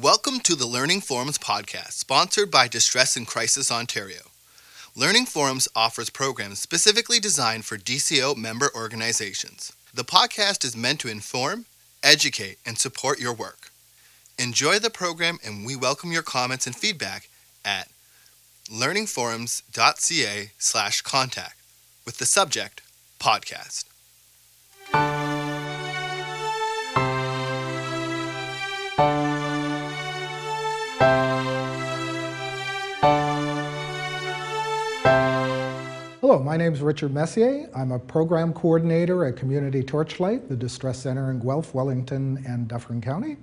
Welcome to the Learning Forums podcast, sponsored by Distress and Crisis Ontario. Learning Forums offers programs specifically designed for DCO member organizations. The podcast is meant to inform, educate, and support your work. Enjoy the program, and we welcome your comments and feedback at learningforums.ca slash contact with the subject podcast. Hello, my name is Richard Messier. I'm a program coordinator at Community Torchlight, the Distress Center in Guelph, Wellington, and Dufferin County.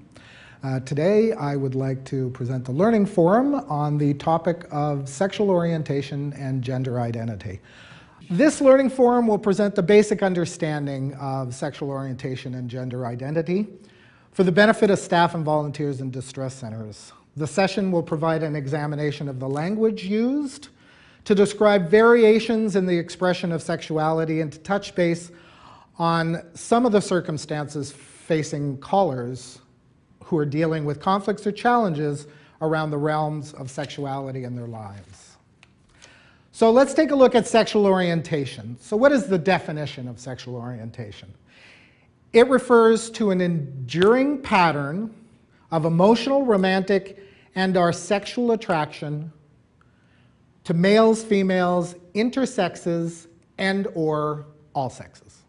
Uh, today, I would like to present the Learning Forum on the topic of sexual orientation and gender identity. This Learning Forum will present the basic understanding of sexual orientation and gender identity for the benefit of staff and volunteers in distress centers. The session will provide an examination of the language used, to describe variations in the expression of sexuality and to touch base on some of the circumstances facing callers who are dealing with conflicts or challenges around the realms of sexuality in their lives. So let's take a look at sexual orientation. So, what is the definition of sexual orientation? It refers to an enduring pattern of emotional, romantic, and our sexual attraction to males, females, intersexes, and or all sexes.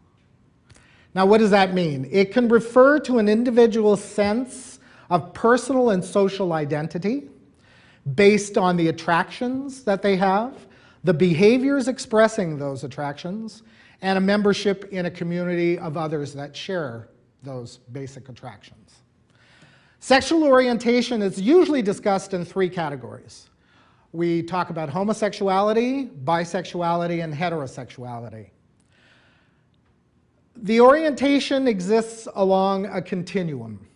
Now, what does that mean? It can refer to an individual's sense of personal and social identity based on the attractions that they have, the behaviors expressing those attractions, and a membership in a community of others that share those basic attractions. Sexual orientation is usually discussed in three categories we talk about homosexuality, bisexuality, and heterosexuality. The orientation exists along a continuum,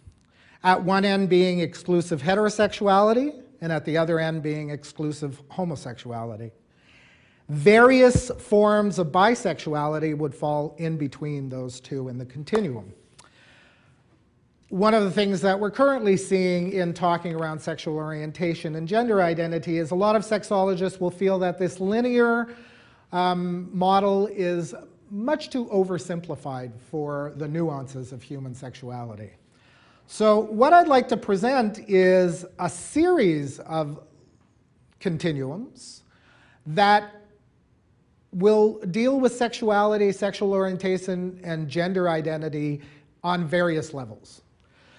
at one end being exclusive heterosexuality, and at the other end being exclusive homosexuality. Various forms of bisexuality would fall in between those two in the continuum one of the things that we're currently seeing in talking around sexual orientation and gender identity is a lot of sexologists will feel that this linear um, model is much too oversimplified for the nuances of human sexuality. So, what I'd like to present is a series of continuums that will deal with sexuality, sexual orientation, and gender identity on various levels.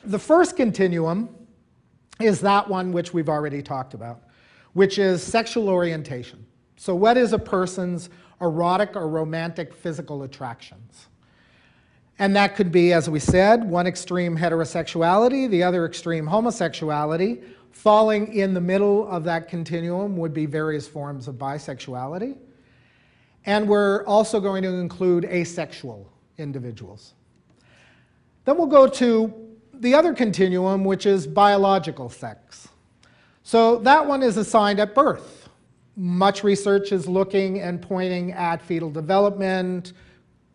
The first continuum is that one which we've already talked about, which is sexual orientation. So, what is a person's erotic or romantic physical attractions? And that could be, as we said, one extreme heterosexuality, the other extreme homosexuality. Falling in the middle of that continuum would be various forms of bisexuality. And we're also going to include asexual individuals. Then we'll go to the other continuum, which is biological sex. So that one is assigned at birth. Much research is looking and pointing at fetal development,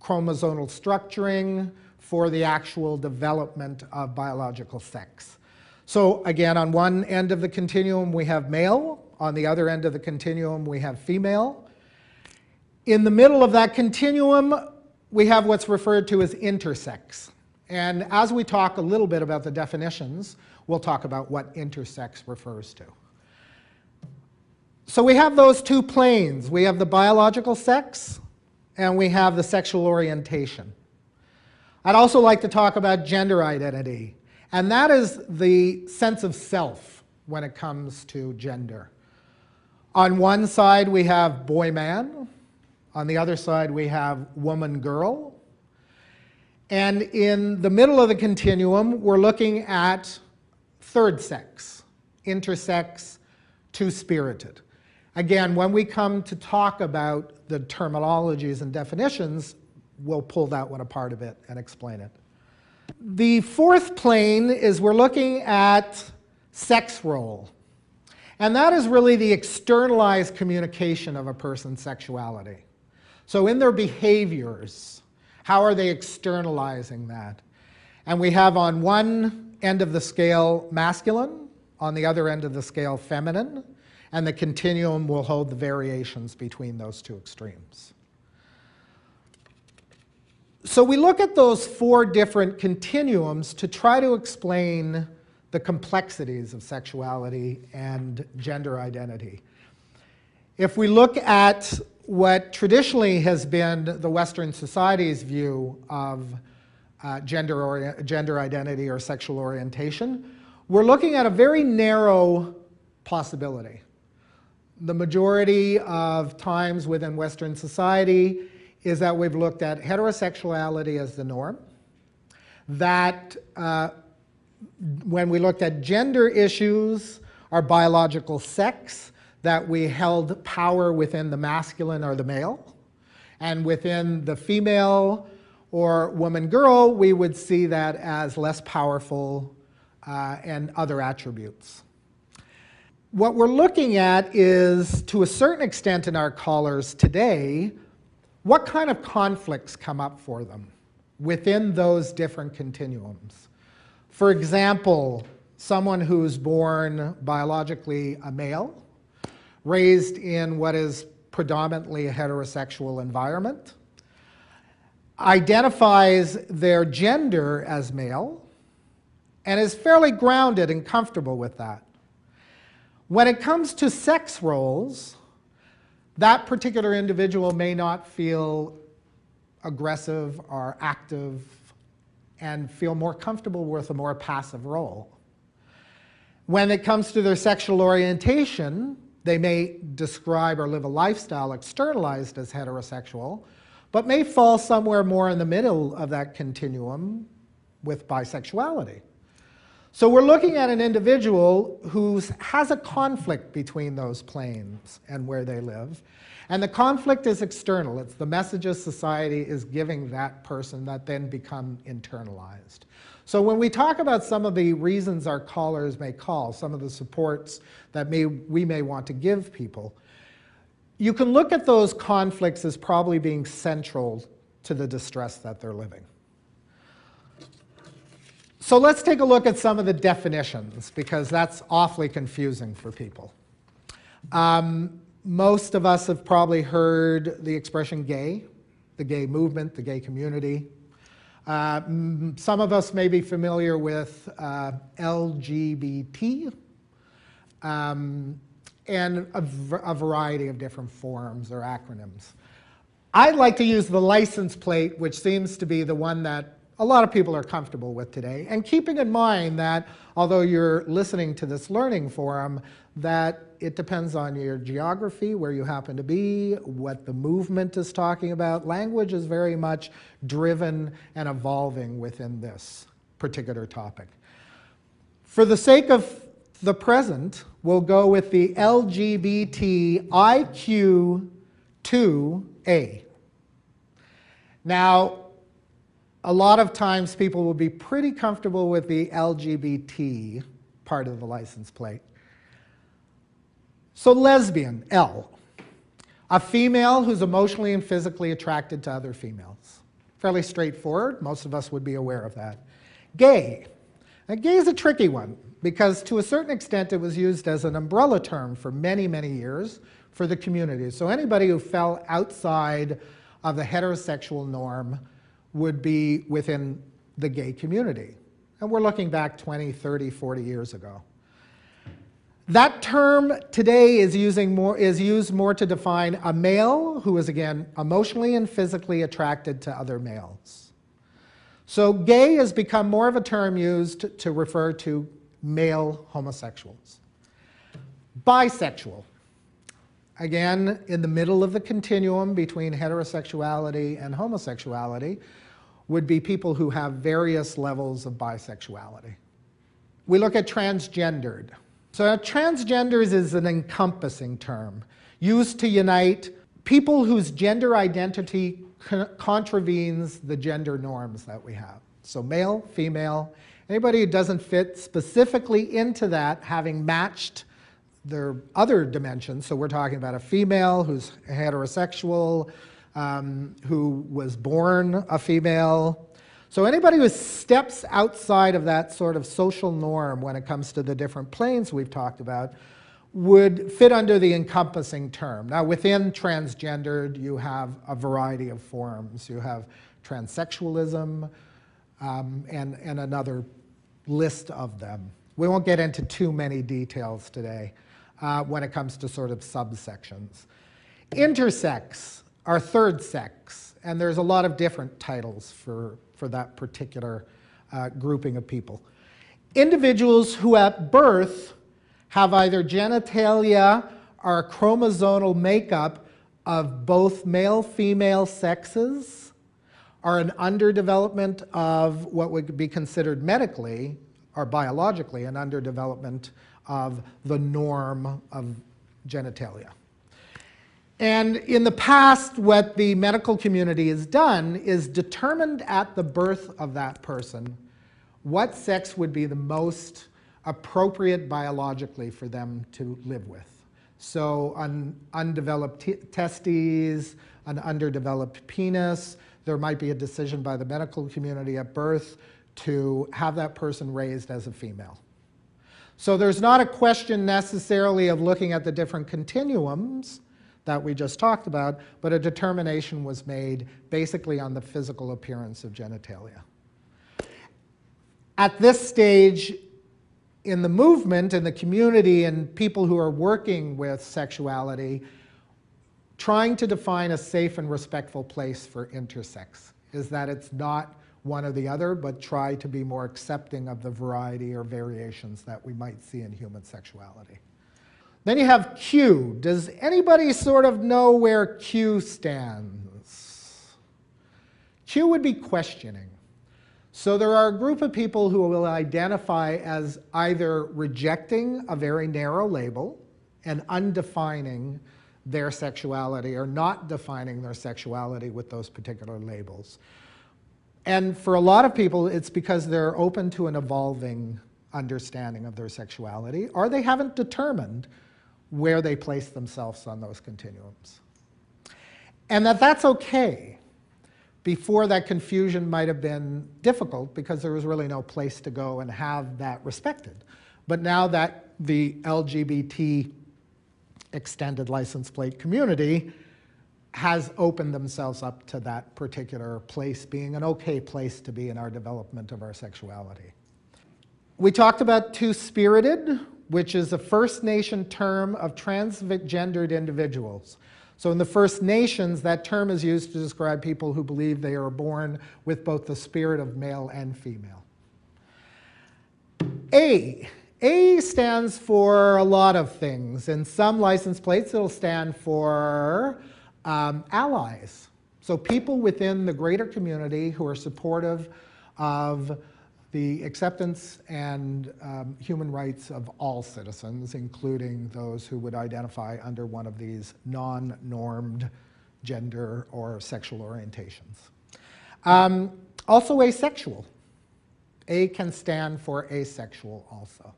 chromosomal structuring for the actual development of biological sex. So, again, on one end of the continuum, we have male. On the other end of the continuum, we have female. In the middle of that continuum, we have what's referred to as intersex. And as we talk a little bit about the definitions, we'll talk about what intersex refers to. So we have those two planes. We have the biological sex and we have the sexual orientation. I'd also like to talk about gender identity, and that is the sense of self when it comes to gender. On one side, we have boy man. On the other side, we have woman girl. And in the middle of the continuum, we're looking at third sex, intersex, two spirited. Again, when we come to talk about the terminologies and definitions, we'll pull that one apart a bit and explain it. The fourth plane is we're looking at sex role. And that is really the externalized communication of a person's sexuality. So, in their behaviors, how are they externalizing that? And we have on one end of the scale masculine, on the other end of the scale feminine, and the continuum will hold the variations between those two extremes. So we look at those four different continuums to try to explain the complexities of sexuality and gender identity. If we look at what traditionally has been the Western society's view of uh, gender, ori- gender identity or sexual orientation, we're looking at a very narrow possibility. The majority of times within Western society is that we've looked at heterosexuality as the norm, that uh, when we looked at gender issues, our biological sex, that we held power within the masculine or the male, and within the female or woman girl, we would see that as less powerful uh, and other attributes. What we're looking at is, to a certain extent in our callers today, what kind of conflicts come up for them within those different continuums. For example, someone who's born biologically a male, raised in what is predominantly a heterosexual environment, identifies their gender as male, and is fairly grounded and comfortable with that. When it comes to sex roles, that particular individual may not feel aggressive or active and feel more comfortable with a more passive role. When it comes to their sexual orientation, they may describe or live a lifestyle externalized as heterosexual, but may fall somewhere more in the middle of that continuum with bisexuality. So we're looking at an individual who has a conflict between those planes and where they live. And the conflict is external. It's the messages society is giving that person that then become internalized. So when we talk about some of the reasons our callers may call, some of the supports that may, we may want to give people, you can look at those conflicts as probably being central to the distress that they're living. So let's take a look at some of the definitions because that's awfully confusing for people. Um, most of us have probably heard the expression gay, the gay movement, the gay community. Uh, some of us may be familiar with uh, LGBT um, and a, a variety of different forms or acronyms. I'd like to use the license plate, which seems to be the one that a lot of people are comfortable with today. And keeping in mind that although you're listening to this learning forum, that it depends on your geography, where you happen to be, what the movement is talking about. Language is very much driven and evolving within this particular topic. For the sake of the present, we'll go with the LGBTIQ2A. Now, a lot of times people will be pretty comfortable with the LGBT part of the license plate. So, lesbian, L, a female who's emotionally and physically attracted to other females. Fairly straightforward, most of us would be aware of that. Gay, now, gay is a tricky one because to a certain extent it was used as an umbrella term for many, many years for the community. So, anybody who fell outside of the heterosexual norm would be within the gay community. And we're looking back 20, 30, 40 years ago. That term today is, using more, is used more to define a male who is, again, emotionally and physically attracted to other males. So, gay has become more of a term used to refer to male homosexuals. Bisexual, again, in the middle of the continuum between heterosexuality and homosexuality, would be people who have various levels of bisexuality. We look at transgendered. So, transgenders is an encompassing term used to unite people whose gender identity contravenes the gender norms that we have. So, male, female, anybody who doesn't fit specifically into that, having matched their other dimensions. So, we're talking about a female who's heterosexual, um, who was born a female. So anybody who steps outside of that sort of social norm when it comes to the different planes we've talked about would fit under the encompassing term. Now, within transgendered, you have a variety of forms. You have transsexualism um, and, and another list of them. We won't get into too many details today uh, when it comes to sort of subsections. Intersex, are third sex, and there's a lot of different titles for for that particular uh, grouping of people. Individuals who at birth have either genitalia or chromosomal makeup of both male female sexes are an underdevelopment of what would be considered medically or biologically an underdevelopment of the norm of genitalia. And in the past, what the medical community has done is determined at the birth of that person what sex would be the most appropriate biologically for them to live with. So, an undeveloped testes, an underdeveloped penis, there might be a decision by the medical community at birth to have that person raised as a female. So, there's not a question necessarily of looking at the different continuums that we just talked about, but a determination was made basically on the physical appearance of genitalia. At this stage in the movement, in the community, and people who are working with sexuality, trying to define a safe and respectful place for intersex is that it's not one or the other, but try to be more accepting of the variety or variations that we might see in human sexuality. Then you have Q. Does anybody sort of know where Q stands? Q would be questioning. So there are a group of people who will identify as either rejecting a very narrow label and undefining their sexuality or not defining their sexuality with those particular labels. And for a lot of people, it's because they're open to an evolving understanding of their sexuality, or they haven't determined where they place themselves on those continuums. And that that's okay. Before that confusion might have been difficult because there was really no place to go and have that respected. But now that the LGBT extended license plate community has opened themselves up to that particular place being an okay place to be in our development of our sexuality. We talked about two spirited, which is a First Nation term of transgendered individuals. So, in the First Nations, that term is used to describe people who believe they are born with both the spirit of male and female. A. A stands for a lot of things. In some license plates, it'll stand for um, allies. So, people within the greater community who are supportive of the acceptance and um, human rights of all citizens, including those who would identify under one of these non normed gender or sexual orientations. Um, also, asexual. A can stand for asexual also.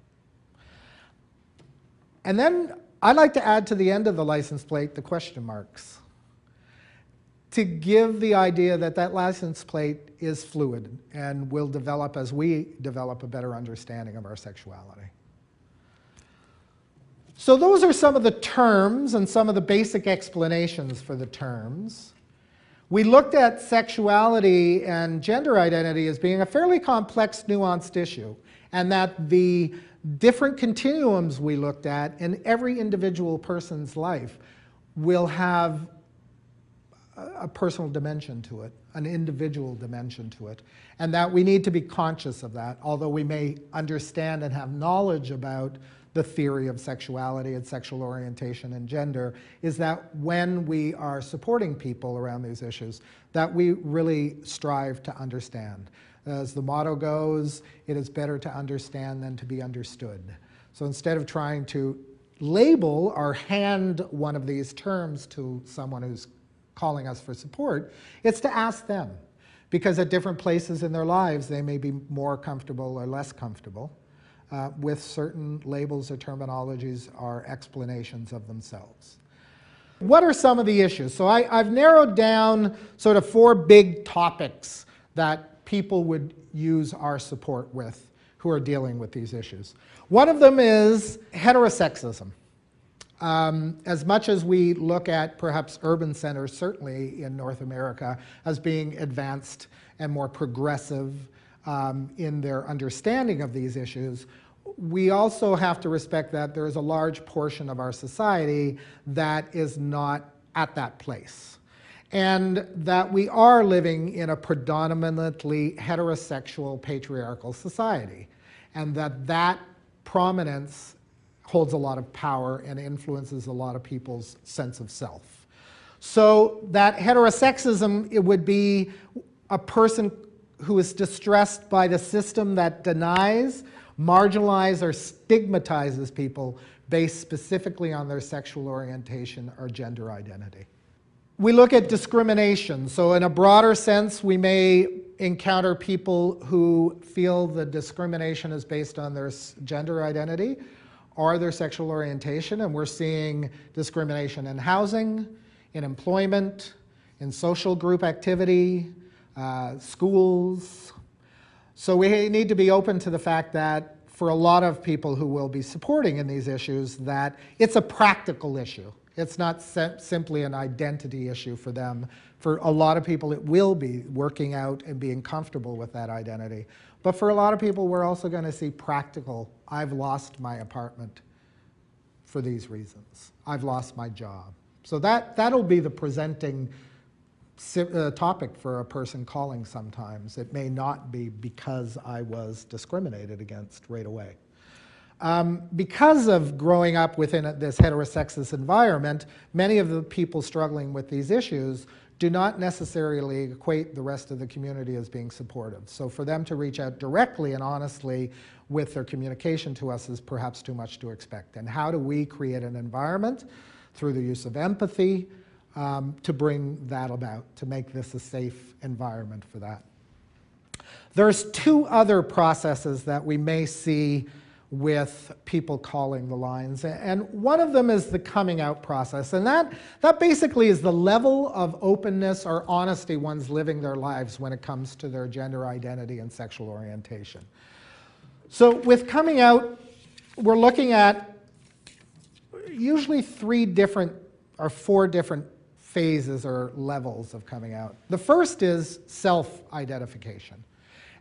And then I'd like to add to the end of the license plate the question marks to give the idea that that license plate is fluid and will develop as we develop a better understanding of our sexuality. So, those are some of the terms and some of the basic explanations for the terms. We looked at sexuality and gender identity as being a fairly complex, nuanced issue, and that the different continuums we looked at in every individual person's life will have a personal dimension to it, an individual dimension to it, and that we need to be conscious of that, although we may understand and have knowledge about the theory of sexuality and sexual orientation and gender, is that when we are supporting people around these issues, that we really strive to understand. As the motto goes, it is better to understand than to be understood. So instead of trying to label or hand one of these terms to someone who's calling us for support, it's to ask them. Because at different places in their lives, they may be more comfortable or less comfortable uh, with certain labels or terminologies or explanations of themselves. What are some of the issues? So I, I've narrowed down sort of four big topics that people would use our support with who are dealing with these issues. One of them is heterosexism. Um, as much as we look at perhaps urban centers, certainly in North America, as being advanced and more progressive um, in their understanding of these issues, we also have to respect that there is a large portion of our society that is not at that place. And that we are living in a predominantly heterosexual patriarchal society. And that that prominence holds a lot of power and influences a lot of people's sense of self. So that heterosexism, it would be a person who is distressed by the system that denies marginalizes, or stigmatizes people based specifically on their sexual orientation or gender identity. We look at discrimination. So, in a broader sense, we may encounter people who feel the discrimination is based on their gender identity or their sexual orientation, and we're seeing discrimination in housing, in employment, in social group activity, uh, schools, so we need to be open to the fact that for a lot of people who will be supporting in these issues, that it's a practical issue. It's not simply an identity issue for them. For a lot of people, it will be working out and being comfortable with that identity. But for a lot of people, we're also going to see practical I've lost my apartment for these reasons. I've lost my job. So that, that'll be the presenting uh, topic for a person calling sometimes. It may not be because I was discriminated against right away. Um, because of growing up within this heterosexist environment, many of the people struggling with these issues do not necessarily equate the rest of the community as being supportive. So for them to reach out directly and honestly with their communication to us is perhaps too much to expect. And how do we create an environment through the use of empathy, um, to bring that about, to make this a safe environment for that. There's two other processes that we may see with people calling the lines. And one of them is the coming out process. And that, that basically is the level of openness or honesty one's living their lives when it comes to their gender identity and sexual orientation. So, with coming out, we're looking at usually three different or four different phases or levels of coming out. The first is self identification.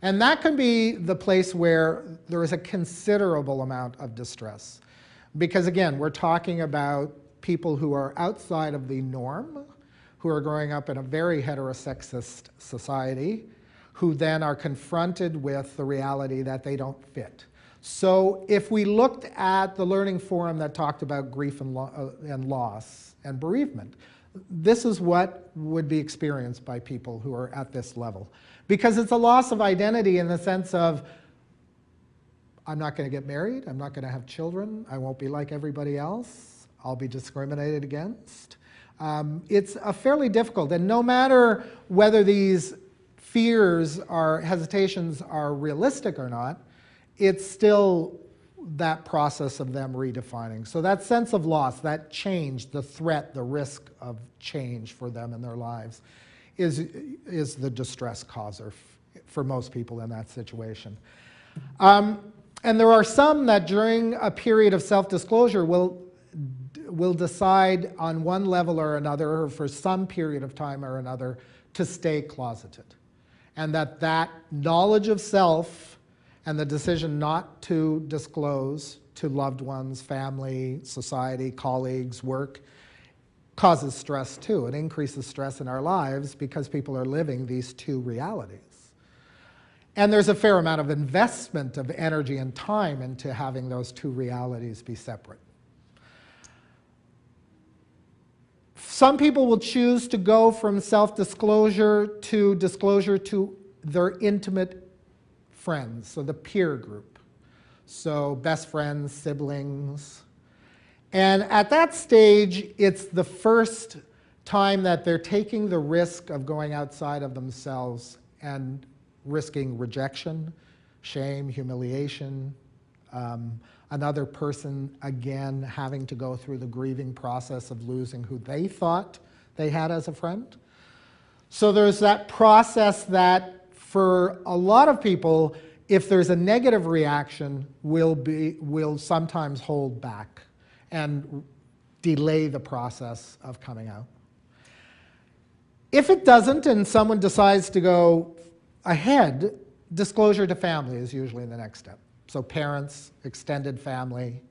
And that can be the place where there is a considerable amount of distress. Because again, we're talking about people who are outside of the norm, who are growing up in a very heterosexist society, who then are confronted with the reality that they don't fit. So if we looked at the learning forum that talked about grief and, lo- uh, and loss and bereavement, this is what would be experienced by people who are at this level. Because it's a loss of identity in the sense of, I'm not going to get married, I'm not going to have children, I won't be like everybody else, I'll be discriminated against. Um, it's a fairly difficult, and no matter whether these fears or hesitations are realistic or not, it's still that process of them redefining. So that sense of loss, that change, the threat, the risk of change for them in their lives is, is the distress causer for most people in that situation. Um, and there are some that during a period of self-disclosure will, will decide on one level or another, or for some period of time or another, to stay closeted. And that that knowledge of self and the decision not to disclose to loved ones, family, society, colleagues, work causes stress too. It increases stress in our lives because people are living these two realities. And there's a fair amount of investment of energy and time into having those two realities be separate. Some people will choose to go from self disclosure to disclosure to their intimate friends, so the peer group. So, best friends, siblings. And at that stage, it's the first time that they're taking the risk of going outside of themselves and risking rejection, shame, humiliation, um, another person again having to go through the grieving process of losing who they thought they had as a friend. So there's that process that For a lot of people, if there's a negative reaction, will be will sometimes hold back and delay the process of coming out. If it doesn't and someone decides to go ahead, disclosure to family is usually the next step. So parents, extended family.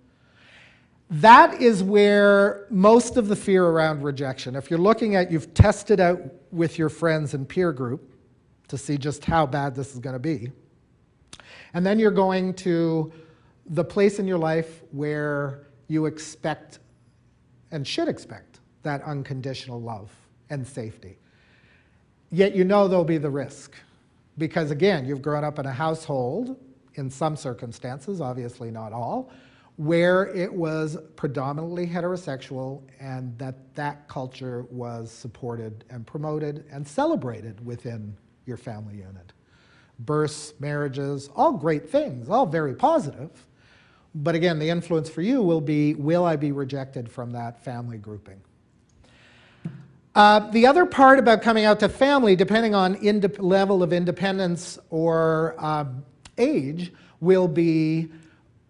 That is where most of the fear around rejection, if you're looking at, you've tested out with your friends and peer group to see just how bad this is going to be. And then you're going to the place in your life where you expect and should expect that unconditional love and safety. Yet you know there'll be the risk. Because again, you've grown up in a household, in some circumstances, obviously not all, where it was predominantly heterosexual and that that culture was supported and promoted and celebrated within your family unit. Births, marriages, all great things, all very positive. But again, the influence for you will be will I be rejected from that family grouping? Uh, the other part about coming out to family, depending on level of independence or uh, age, will be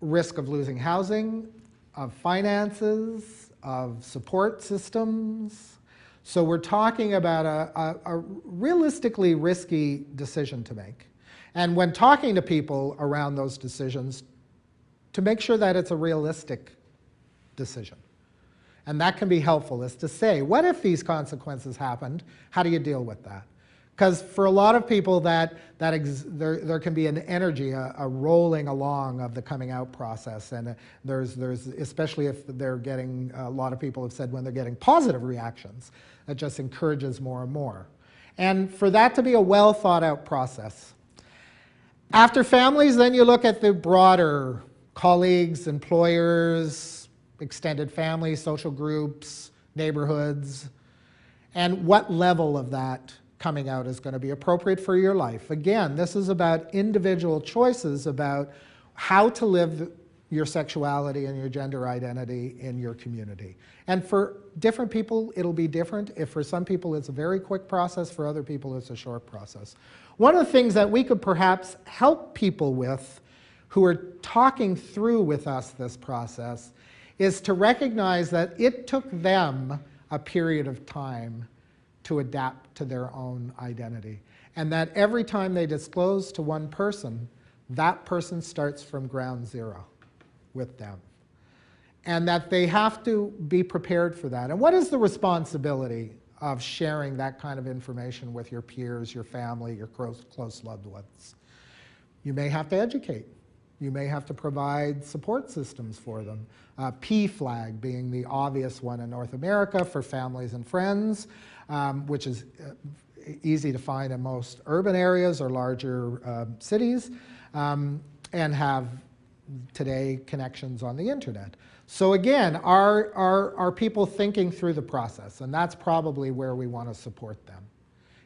risk of losing housing, of finances, of support systems. So we're talking about a, a, a realistically risky decision to make. And when talking to people around those decisions, to make sure that it's a realistic decision. And that can be helpful, is to say, what if these consequences happened? How do you deal with that? Because for a lot of people, that, that there, there can be an energy, a, a, rolling along of the coming out process. And uh, there's, there's, especially if they're getting, a lot of people have said when they're getting positive reactions, that just encourages more and more. And for that to be a well thought out process. After families, then you look at the broader colleagues, employers, extended family, social groups, neighborhoods, and what level of that coming out is going to be appropriate for your life. Again, this is about individual choices about how to live your sexuality and your gender identity in your community. And for different people, it'll be different. If for some people it's a very quick process, for other people it's a short process. One of the things that we could perhaps help people with who are talking through with us this process is to recognize that it took them a period of time to adapt to their own identity. And that every time they disclose to one person, that person starts from ground zero with them. And that they have to be prepared for that. And what is the responsibility of sharing that kind of information with your peers, your family, your close, close loved ones? You may have to educate. You may have to provide support systems for them. Uh, PFLAG being the obvious one in North America for families and friends, um, which is uh, easy to find in most urban areas or larger uh, cities, um, and have today connections on the internet. So again, are, are, are people thinking through the process? And that's probably where we want to support them,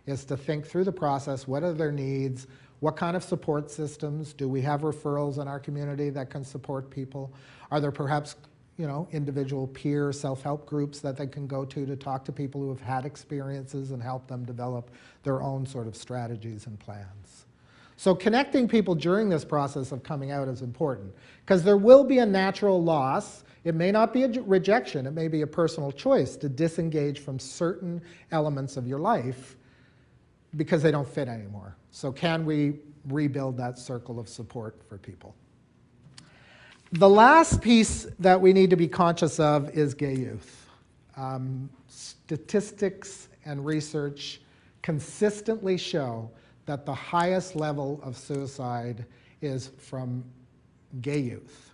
is to think through the process, what are their needs, what kind of support systems? Do we have referrals in our community that can support people? Are there perhaps you know, individual peer self-help groups that they can go to to talk to people who have had experiences and help them develop their own sort of strategies and plans. So connecting people during this process of coming out is important because there will be a natural loss. It may not be a rejection, it may be a personal choice to disengage from certain elements of your life because they don't fit anymore. So, can we rebuild that circle of support for people? The last piece that we need to be conscious of is gay youth. Um, statistics and research consistently show that the highest level of suicide is from gay youth.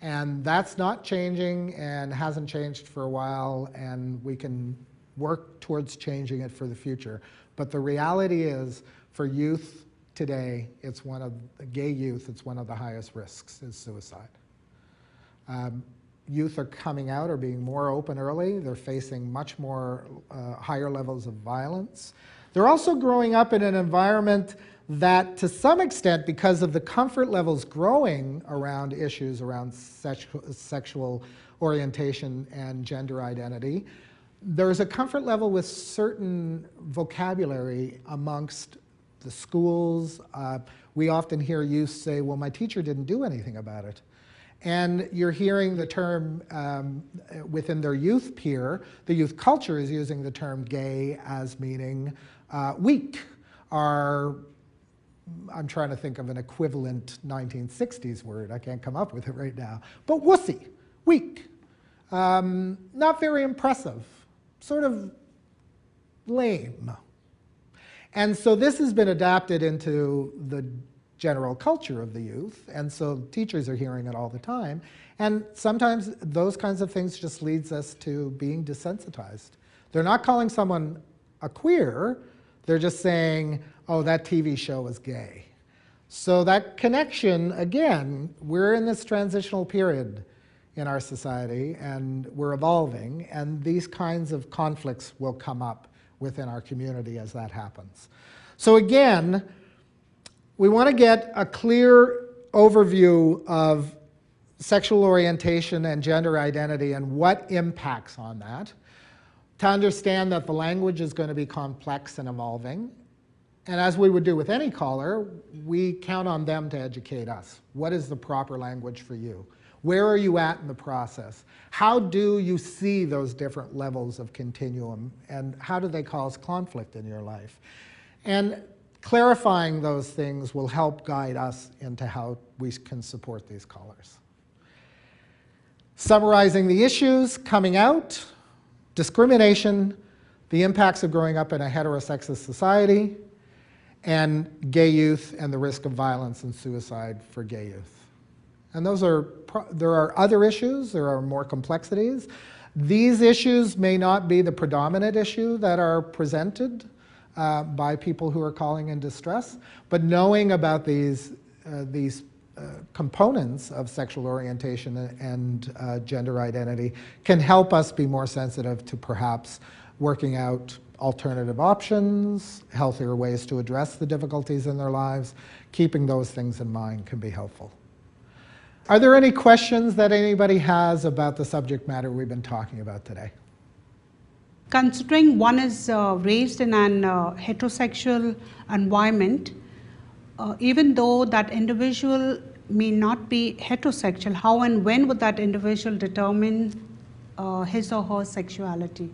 And that's not changing and hasn't changed for a while, and we can work towards changing it for the future. But the reality is, for youth today, it's one of gay youth. It's one of the highest risks is suicide. Um, youth are coming out, or being more open early. They're facing much more uh, higher levels of violence. They're also growing up in an environment that, to some extent, because of the comfort levels growing around issues around sexual, sexual orientation and gender identity, there's a comfort level with certain vocabulary amongst the schools. Uh, we often hear youth say, well, my teacher didn't do anything about it. And you're hearing the term um, within their youth peer, the youth culture is using the term gay as meaning uh, weak. Our, I'm trying to think of an equivalent 1960s word, I can't come up with it right now, but wussy, weak. Um, not very impressive, sort of lame. And so this has been adapted into the general culture of the youth, and so teachers are hearing it all the time. And sometimes those kinds of things just leads us to being desensitized. They're not calling someone a queer, they're just saying, oh, that TV show is gay. So that connection, again, we're in this transitional period in our society and we're evolving, and these kinds of conflicts will come up within our community as that happens. So, again, we want to get a clear overview of sexual orientation and gender identity and what impacts on that, to understand that the language is going to be complex and evolving. And as we would do with any caller, we count on them to educate us. What is the proper language for you? Where are you at in the process? How do you see those different levels of continuum and how do they cause conflict in your life? And clarifying those things will help guide us into how we can support these callers. Summarizing the issues coming out discrimination, the impacts of growing up in a heterosexist society, and gay youth and the risk of violence and suicide for gay youth. And those are, there are other issues, there are more complexities. These issues may not be the predominant issue that are presented uh, by people who are calling in distress, but knowing about these, uh, these uh, components of sexual orientation and uh, gender identity can help us be more sensitive to perhaps working out alternative options, healthier ways to address the difficulties in their lives. Keeping those things in mind can be helpful. Are there any questions that anybody has about the subject matter we've been talking about today? Considering one is uh, raised in an uh, heterosexual environment, uh, even though that individual may not be heterosexual, how and when would that individual determine uh, his or her sexuality?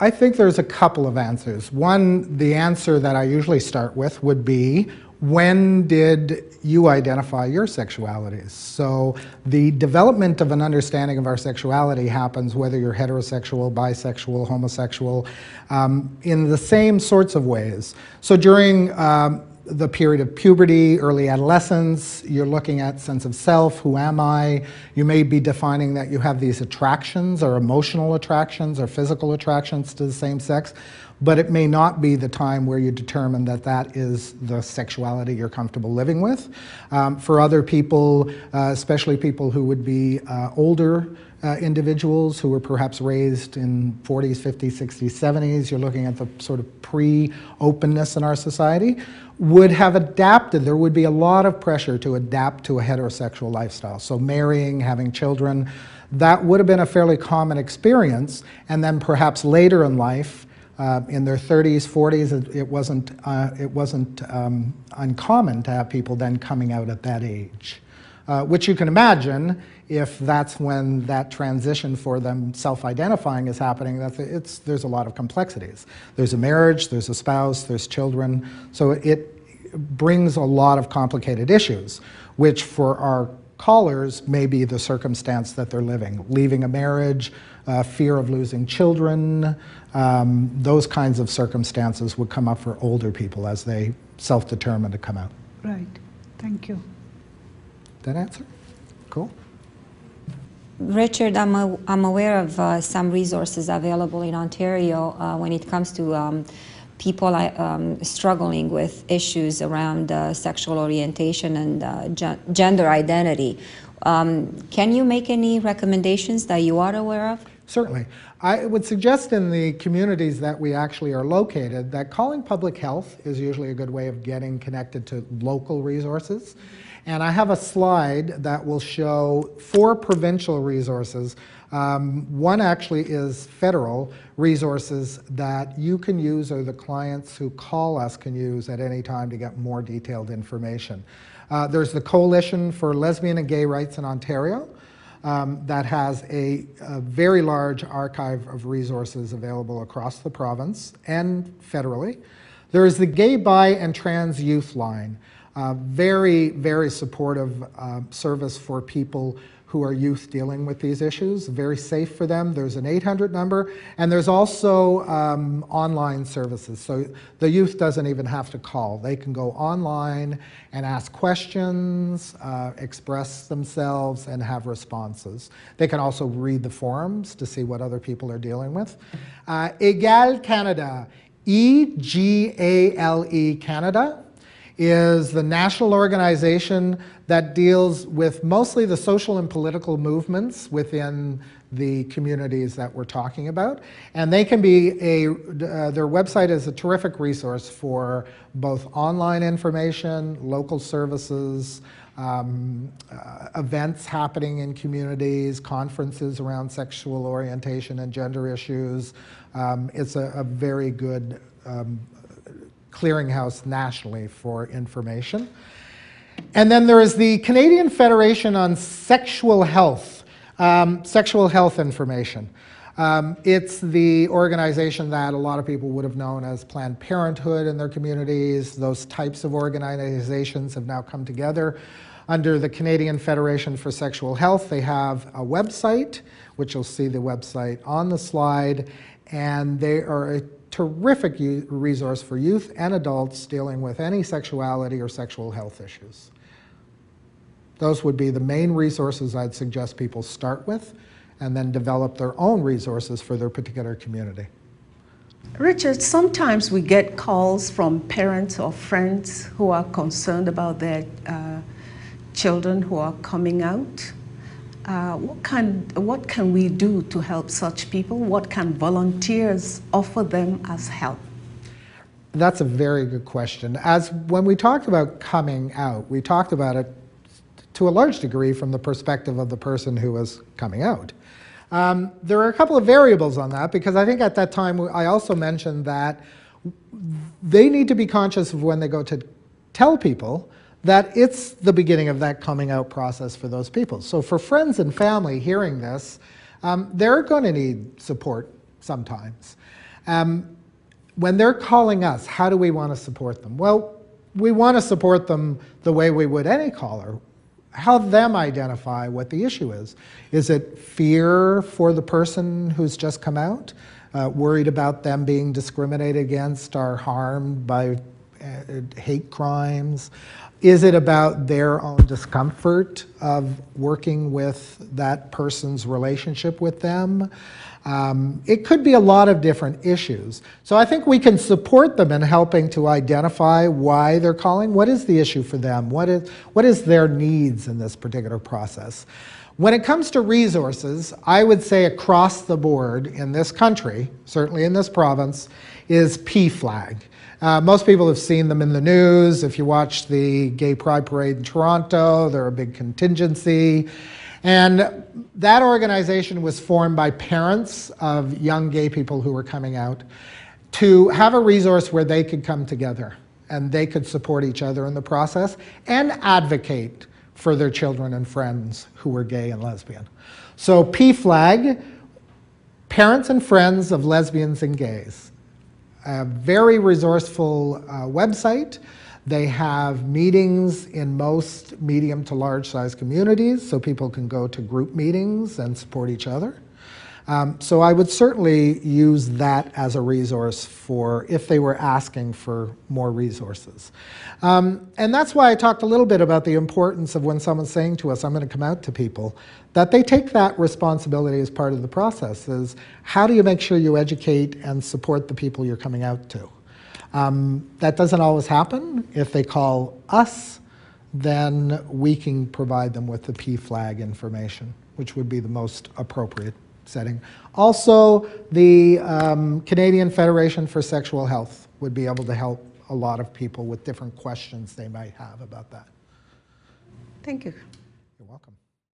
I think there's a couple of answers. One, the answer that I usually start with would be when did you identify your sexualities? So the development of an understanding of our sexuality happens whether you're heterosexual, bisexual, homosexual, um, in the same sorts of ways. So during um, the period of puberty, early adolescence, you're looking at sense of self, who am I? You may be defining that you have these attractions or emotional attractions or physical attractions to the same sex but it may not be the time where you determine that that is the sexuality you're comfortable living with. Um, for other people, uh, especially people who would be uh, older uh, individuals who were perhaps raised in 40s, 50s, 60s, 70s, you're looking at the sort of pre openness in our society, would have adapted. There would be a lot of pressure to adapt to a heterosexual lifestyle. So, marrying, having children, that would have been a fairly common experience. And then perhaps later in life, uh, in their 30s, 40s, it, it wasn't, uh, it wasn't um, uncommon to have people then coming out at that age. Uh, which you can imagine if that's when that transition for them self-identifying is happening, that it's, there's a lot of complexities. There's a marriage, there's a spouse, there's children, so it brings a lot of complicated issues, which for our callers may be the circumstance that they're living. Leaving a marriage, uh, fear of losing children, um, those kinds of circumstances would come up for older people as they self-determine to come out. Right. Thank you. That answer? Cool. Richard, I'm, a, I'm aware of uh, some resources available in Ontario uh, when it comes to um, people um, struggling with issues around uh, sexual orientation and uh, gender identity. Um, can you make any recommendations that you are aware of? Certainly. I would suggest in the communities that we actually are located that calling public health is usually a good way of getting connected to local resources. And I have a slide that will show four provincial resources. Um, one actually is federal resources that you can use or the clients who call us can use at any time to get more detailed information. Uh, there's the Coalition for Lesbian and Gay Rights in Ontario um, that has a, a, very large archive of resources available across the province and federally. There is the Gay, Bi, and Trans Youth Line, very, very supportive uh, service for people who are youth dealing with these issues, very safe for them. There's an 800 number, and there's also um, online services. So the youth doesn't even have to call. They can go online and ask questions, uh, express themselves, and have responses. They can also read the forums to see what other people are dealing with. Uh, Egale Canada, E G A L E Canada is the national organization that deals with mostly the social and political movements within the communities that we're talking about. And they can be a, uh, their website is a terrific resource for both online information, local services, um, uh, events happening in communities, conferences around sexual orientation and gender issues. Um, it's a, a, very good um, clearinghouse nationally for information. And then there is the Canadian Federation on Sexual Health, um, sexual health information. Um, it's the organization that a lot of people would have known as Planned Parenthood in their communities. Those types of organizations have now come together under the Canadian Federation for Sexual Health. They have a website, which you'll see the website on the slide, and they are a terrific resource for youth and adults dealing with any sexuality or sexual health issues. Those would be the main resources I'd suggest people start with and then develop their own resources for their particular community. Richard, sometimes we get calls from parents or friends who are concerned about their uh, children who are coming out. Uh, what, can, what can we do to help such people? What can volunteers offer them as help? That's a very good question. As when we talked about coming out, we talked about it to a large degree from the perspective of the person who was coming out. Um, there are a couple of variables on that because I think at that time I also mentioned that they need to be conscious of when they go to tell people that it's the beginning of that coming out process for those people. So for friends and family hearing this, um, they're going to need support sometimes. Um, when they're calling us, how do we want to support them? Well, we want to support them the way we would any caller. Help them identify what the issue is. Is it fear for the person who's just come out? Uh, worried about them being discriminated against or harmed by uh, hate crimes? Is it about their own discomfort of working with that person's relationship with them? Um, it could be a lot of different issues. So I think we can support them in helping to identify why they're calling. What is the issue for them? What is, what is their needs in this particular process? When it comes to resources, I would say across the board in this country, certainly in this province, is PFLAG. Uh, most people have seen them in the news. If you watch the Gay Pride Parade in Toronto, they're a big contingency. And that organization was formed by parents of young gay people who were coming out to have a resource where they could come together and they could support each other in the process and advocate for their children and friends who were gay and lesbian. So PFLAG, Parents and Friends of Lesbians and Gays a very resourceful uh, website. They have meetings in most medium to large size communities, so people can go to group meetings and support each other. Um, so I would certainly use that as a resource for if they were asking for more resources. Um, and that's why I talked a little bit about the importance of when someone's saying to us, I'm going to come out to people, that they take that responsibility as part of the process is how do you make sure you educate and support the people you're coming out to? Um, that doesn't always happen. If they call us, then we can provide them with the PFLAG information, which would be the most appropriate setting. Also, the um, Canadian Federation for Sexual Health would be able to help a lot of people with different questions they might have about that. Thank you.